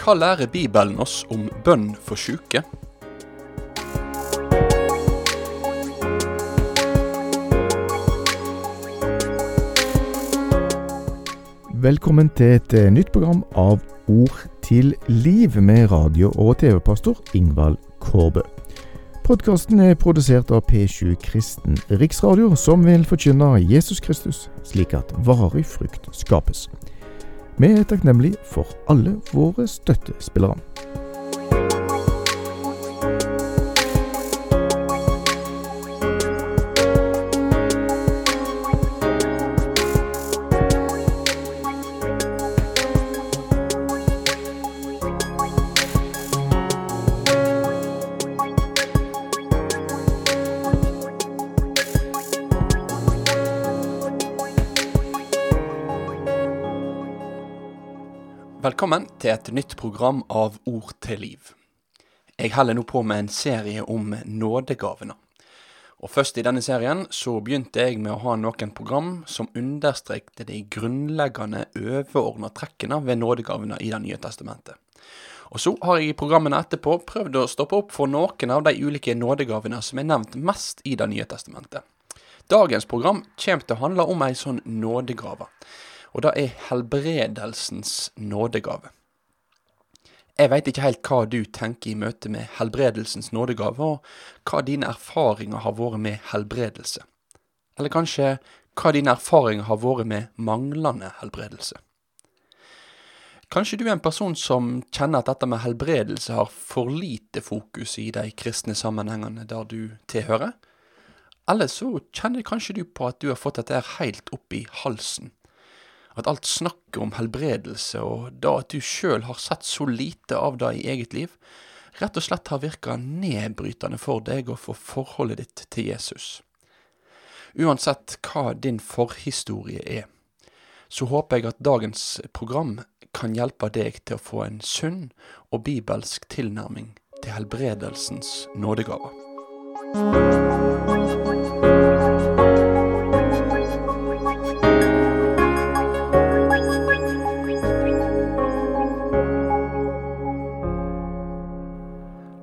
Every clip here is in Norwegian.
Hva lærer Bibelen oss om bønn for syke? Velkommen til et eh, nytt program av Ord til liv med radio- og TV-pastor Ingvald Kårbø. Podkasten er produsert av P7 Kristen Riksradio, som vil forkynne Jesus Kristus, slik at varig frukt skapes. Vi er takknemlige for alle våre støttespillere. Velkommen til et nytt program av Ord til liv. Jeg holder nå på med en serie om nådegavene. Og Først i denne serien så begynte jeg med å ha noen program som understrekte de grunnleggende overordna trekkene ved nådegavene i Det nye testamentet. Og Så har jeg i programmene etterpå prøvd å stoppe opp for noen av de ulike nådegavene som er nevnt mest i Det nye testamentet. Dagens program kommer til å handle om ei sånn nådegave og det er helbredelsens nådegave. Jeg veit ikke helt hva du tenker i møte med helbredelsens nådegave, og hva dine erfaringer har vært med helbredelse. Eller kanskje hva dine erfaringer har vært med manglende helbredelse. Kanskje du er en person som kjenner at dette med helbredelse har for lite fokus i de kristne sammenhengene der du tilhører? Eller så kjenner kanskje du på at du har fått dette helt opp i halsen at alt snakket om helbredelse, og da at du sjøl har sett så lite av det i eget liv, rett og slett har virka nedbrytende for deg og for forholdet ditt til Jesus. Uansett hva din forhistorie er, så håper jeg at dagens program kan hjelpe deg til å få en sunn og bibelsk tilnærming til helbredelsens nådegaver.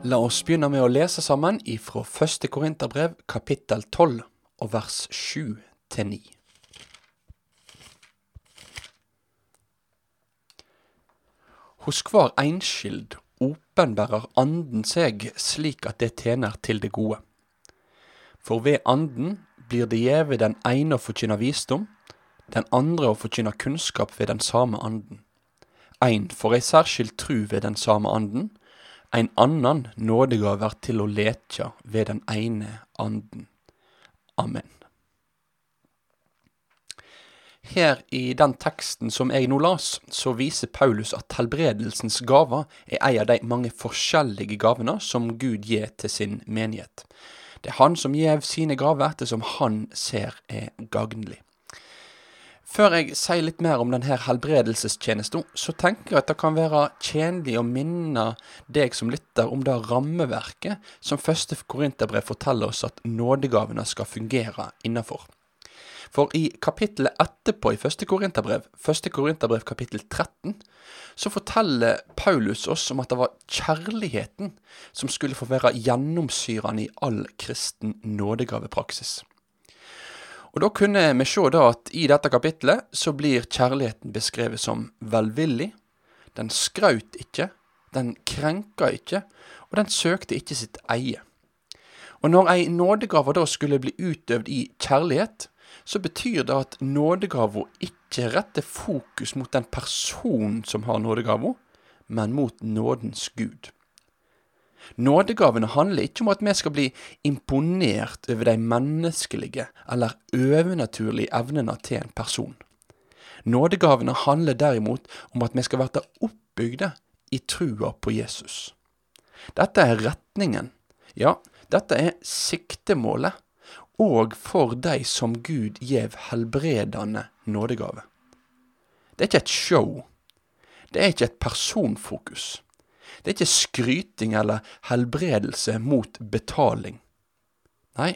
La oss begynne med å lese sammen ifra første Korinterbrev kapittel 12 og vers 7 til 9. Hos hver enskild åpenbærer Anden seg slik at det tjener til det gode. For ved Anden blir det gjeve den ene å forkynne visdom, den andre å forkynne kunnskap ved den samme Anden. Ein får ei særskild tru ved den samme Anden, ein annan nådegaver til å letja ved den ene anden. Amen. Her i den teksten som jeg nå las, så viser Paulus at helbredelsens gaver er ei av de mange forskjellige gavene som Gud gir til sin menighet. Det er han som gjev sine gaver ettersom han ser er gagnlig. Før jeg sier litt mer om denne helbredelsestjenesten, så tenker jeg at det kan være tjenlig å minne deg som lytter om det rammeverket som første Korinterbrev forteller oss at nådegavene skal fungere innafor. For i kapittelet etterpå i første Korinterbrev, første Korinterbrev kapittel 13, så forteller Paulus oss om at det var kjærligheten som skulle få være gjennomsyrende i all kristen nådegavepraksis. Og Da kunne vi se da at i dette kapitlet så blir kjærligheten beskrevet som velvillig. Den skraut ikke, den krenka ikke, og den søkte ikke sitt eie. Og når ei nådegave da skulle bli utøvd i kjærlighet, så betyr det at nådegava ikke retter fokus mot den personen som har nådegava, men mot nådens Gud. Nådegavene handler ikke om at vi skal bli imponert over de menneskelige eller overnaturlige evnene til en person. Nådegavene handler derimot om at vi skal bli oppbygde i trua på Jesus. Dette er retningen, ja, dette er siktemålet, og for de som Gud gjev helbredende nådegave. Det er ikke et show. Det er ikke et personfokus. Det er ikke skryting eller helbredelse mot betaling. Nei,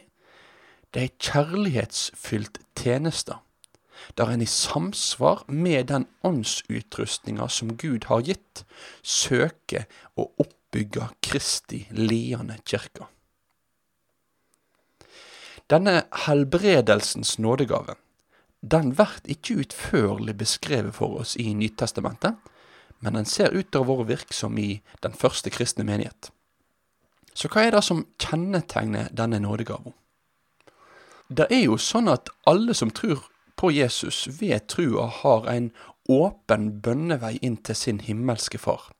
det er kjærlighetsfylt tjeneste. der en i samsvar med den åndsutrustninga som Gud har gitt, søker å oppbygge Kristi liende kirke. Denne helbredelsens nådegave den blir ikke utførlig beskrevet for oss i Nytestamentet, men den ser ut til å være virksom i den første kristne menighet. Så hva er det som kjennetegner denne nådegaven? Det er jo sånn at alle som tror på Jesus ved trua har en åpen bønnevei inn til sin himmelske Far.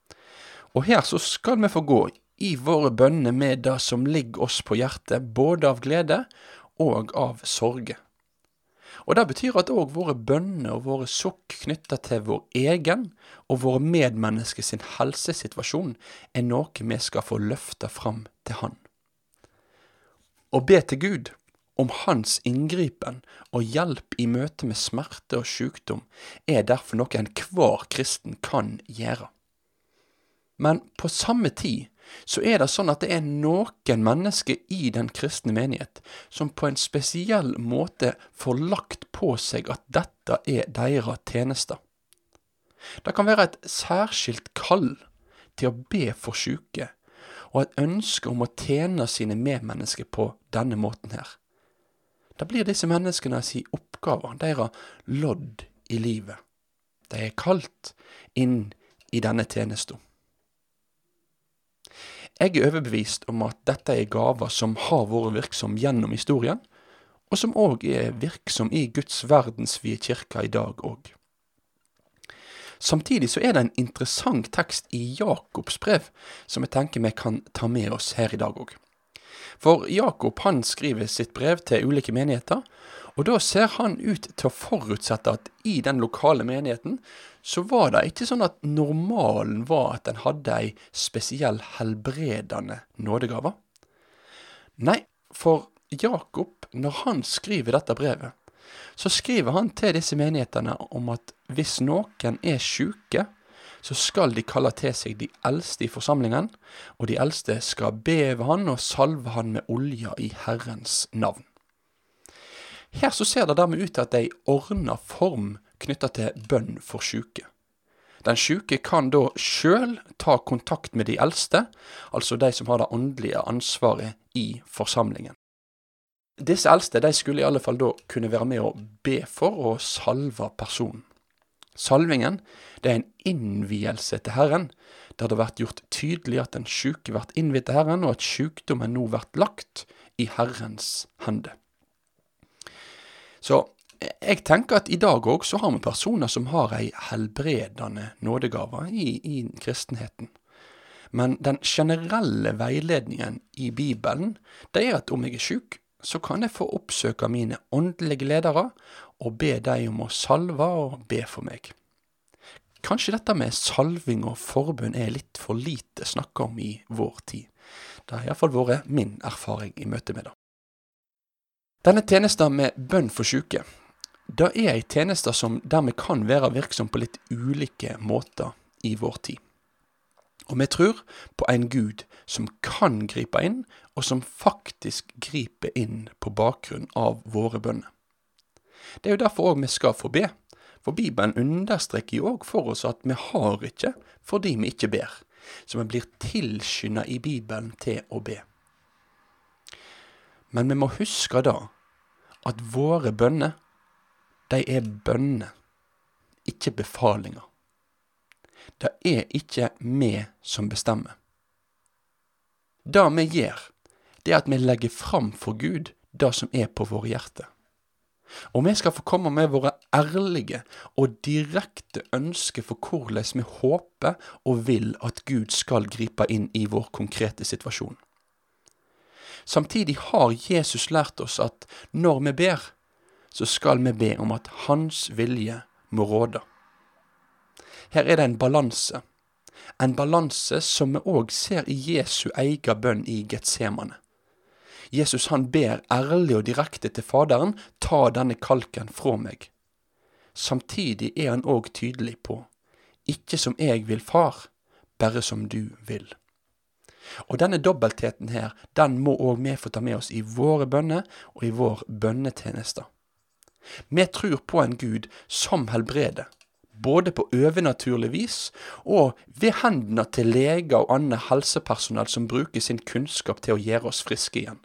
Og her så skal vi få gå i våre bønner med det som ligger oss på hjertet, både av glede og av sorge. Og Det betyr at òg våre bønner og våre sukk knytta til vår egen og våre medmennesker sin helsesituasjon er noe vi skal få løfta fram til Han. Å be til Gud om Hans inngripen og hjelp i møte med smerte og sykdom er derfor noe enhver kristen kan gjøre. Men på samme tid så er det sånn at det er noen mennesker i den kristne menighet som på en spesiell måte får lagt på seg at dette er deres tjenester. Det kan være et særskilt kall til å be for syke, og et ønske om å tjene sine medmennesker på denne måten her. Det blir disse menneskene si oppgave, deres lodd i livet. De er kalt inn i denne tjenesten. Jeg er overbevist om at dette er gaver som har vært virksom gjennom historien, og som òg er virksom i Guds verdensvide kirke i dag òg. Samtidig så er det en interessant tekst i Jakobs brev som jeg tenker vi kan ta med oss her i dag òg. For Jakob han skriver sitt brev til ulike menigheter, og da ser han ut til å forutsette at i den lokale menigheten så var det ikke sånn at normalen var at en hadde ei spesiell helbredende nådegave. Nei, for Jakob, når han skriver dette brevet, så skriver han til disse menighetene om at hvis noen er sjuke, så skal de kalle til seg de eldste i forsamlingen, og de eldste skal be ved han og salve han med olja i Herrens navn. Her så ser det dermed ut til at det ei ordna form knytta til bønn for sjuke. Den sjuke kan da sjøl ta kontakt med de eldste, altså de som har det åndelige ansvaret i forsamlingen. Disse eldste de skulle i alle fall da kunne være med å be for og salve personen. Salvingen det er en innvielse til Herren, der det blir gjort tydelig at den sjuke blir innviet til Herren, og at sjukdommen nå blir lagt i Herrens hende. Så jeg tenker at i dag òg så har vi personer som har ei helbredende nådegave i, i kristenheten. Men den generelle veiledningen i Bibelen, det er at om jeg er sjuk, så kan jeg få oppsøke mine åndelige ledere og be dem om å salve og be for meg. Kanskje dette med salving og forbund er litt for lite snakka om i vår tid. Det har iallfall vært min erfaring i møte med det. Denne tjenesten med bønn for syke, det er ei tjeneste som dermed kan være virksom på litt ulike måter i vår tid. Og vi tror på en Gud som kan gripe inn, og som faktisk griper inn på bakgrunn av våre bønner. Det er jo derfor òg vi skal få be, for Bibelen understreker jo òg for oss at vi har ikke fordi vi ikke ber, så vi blir tilskynda i Bibelen til å be. Men vi må huske da at våre bønner, de er bønner, ikke befalinger. Det er ikke vi som bestemmer. Det vi gjør, det er at vi legger fram for Gud det som er på våre hjerter. Og vi skal få komme med våre ærlige og direkte ønsker for hvordan vi håper og vil at Gud skal gripe inn i vår konkrete situasjon. Samtidig har Jesus lært oss at når vi ber, så skal vi be om at Hans vilje må råde. Her er det en balanse. En balanse som vi òg ser i Jesu egen bønn i Getsemane. Jesus han ber ærlig og direkte til Faderen, ta denne kalken fra meg. Samtidig er han òg tydelig på, ikke som jeg vil, far, bare som du vil. Og denne dobbeltheten her, den må òg vi få ta med oss i våre bønner og i vår bønnetjeneste. Vi tror på en Gud som helbreder, både på overnaturlig vis og ved hendene til leger og annet helsepersonell som bruker sin kunnskap til å gjøre oss friske igjen.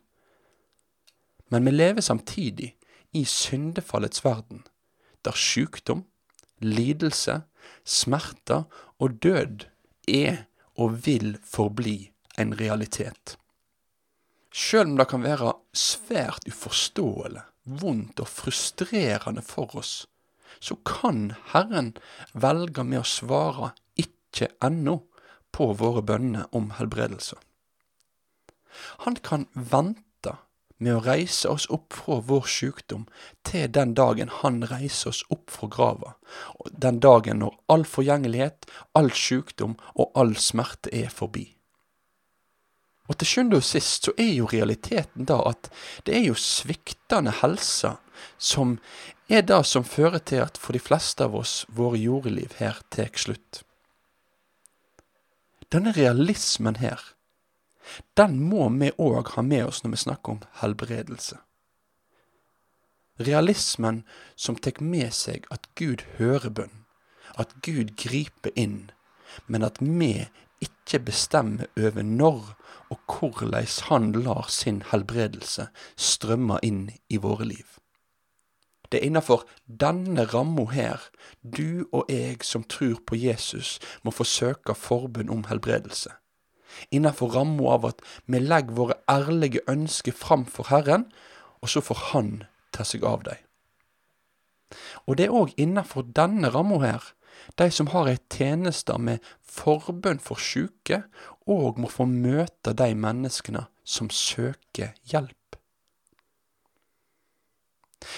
Men vi lever samtidig i syndefallets verden, der sykdom, lidelse, smerter og død er og vil forbli en realitet. Sjøl om det kan være svært uforståelig, vondt og frustrerende for oss, så kan Herren velge med å svare ikke ennå på våre bønner om helbredelse. Han kan vente med å reise oss opp fra vår sykdom til den dagen han reiser oss opp fra grava, den dagen når all forgjengelighet, all sykdom og all smerte er forbi. Og til sjuende og sist så er jo realiteten da at det er jo sviktende helse som er det som fører til at for de fleste av oss våre jordeliv her tar slutt. Denne realismen her, den må vi òg ha med oss når vi snakker om helbredelse. Realismen som tar med seg at Gud hører bønn, at Gud griper inn, men at vi ikke bestemmer over når og hvordan han lar sin helbredelse strømme inn i våre liv. Det er innafor denne ramma her du og jeg som tror på Jesus, må få søke forbund om helbredelse. Innafor ramma av at vi legger våre ærlige ønsker fram for Herren, og så får Han ta seg av dem. Og det er òg innafor denne ramma her de som har ei tjeneste med forbønn for sjuke, òg må få møte de menneskene som søker hjelp.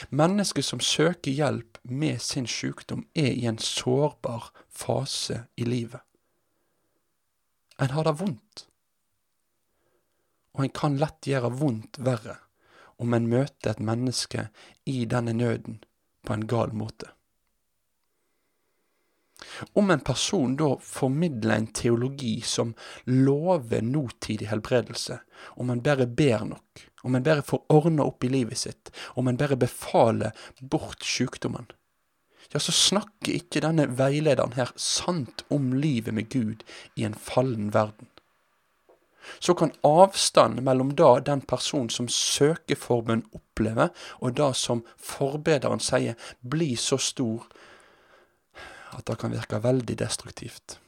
Mennesker som søker hjelp med sin sykdom, er i en sårbar fase i livet. En har det vondt, og en kan lett gjøre vondt verre om en møter et menneske i denne nøden på en gal måte. Om en person da formidler en teologi som lover nåtidig helbredelse, om en bare ber nok, om en bare får ordna opp i livet sitt, om en bare befaler bort sykdommen, ja, så snakker ikke denne veilederen her sant om livet med Gud i en fallen verden. Så kan avstanden mellom da den personen som søker forbønn opplever, og det som forbederen sier, bli så stor at det kan virke veldig destruktivt.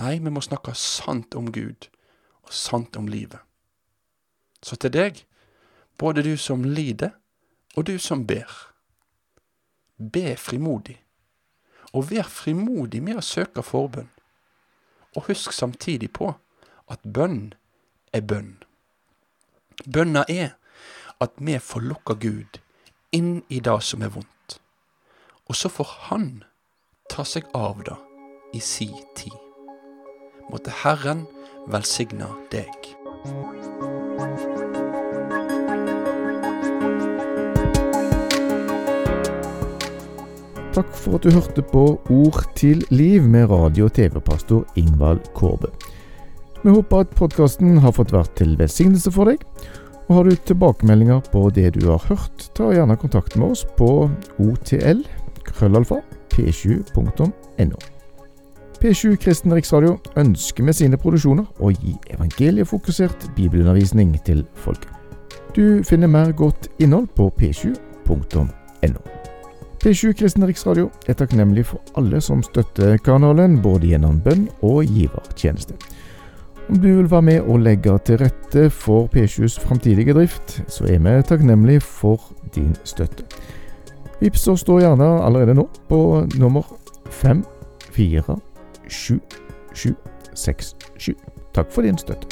Nei, vi må snakke sant om Gud, og sant om livet. Så til deg, både du som lider, og du som ber. Be frimodig, og vær frimodig med å søke forbønn. Og husk samtidig på at bønn er bønn. Bønna er at vi får lukka Gud inn i det som er vondt, og så får Han ta seg av det i si tid. Måtte Herren velsigne deg. Takk for at du hørte på Ord til liv med radio- og TV-pastor Ingvald Kårbø. Vi håper at podkasten har fått vært til velsignelse for deg. Og Har du tilbakemeldinger på det du har hørt, ta gjerne kontakt med oss på otl krøllalfa p7.no. P7 Kristen Riksradio ønsker med sine produksjoner å gi evangeliefokusert bibelundervisning til folket. Du finner mer godt innhold på p7.no. P7 Kristen Riksradio er takknemlig for alle som støtter kanalen, både gjennom bønn og givertjeneste. Om du vil være med og legge til rette for P7s framtidige drift, så er vi takknemlig for din støtte. Vips oss da gjerne allerede nå på nummer 5477767. Takk for din støtte.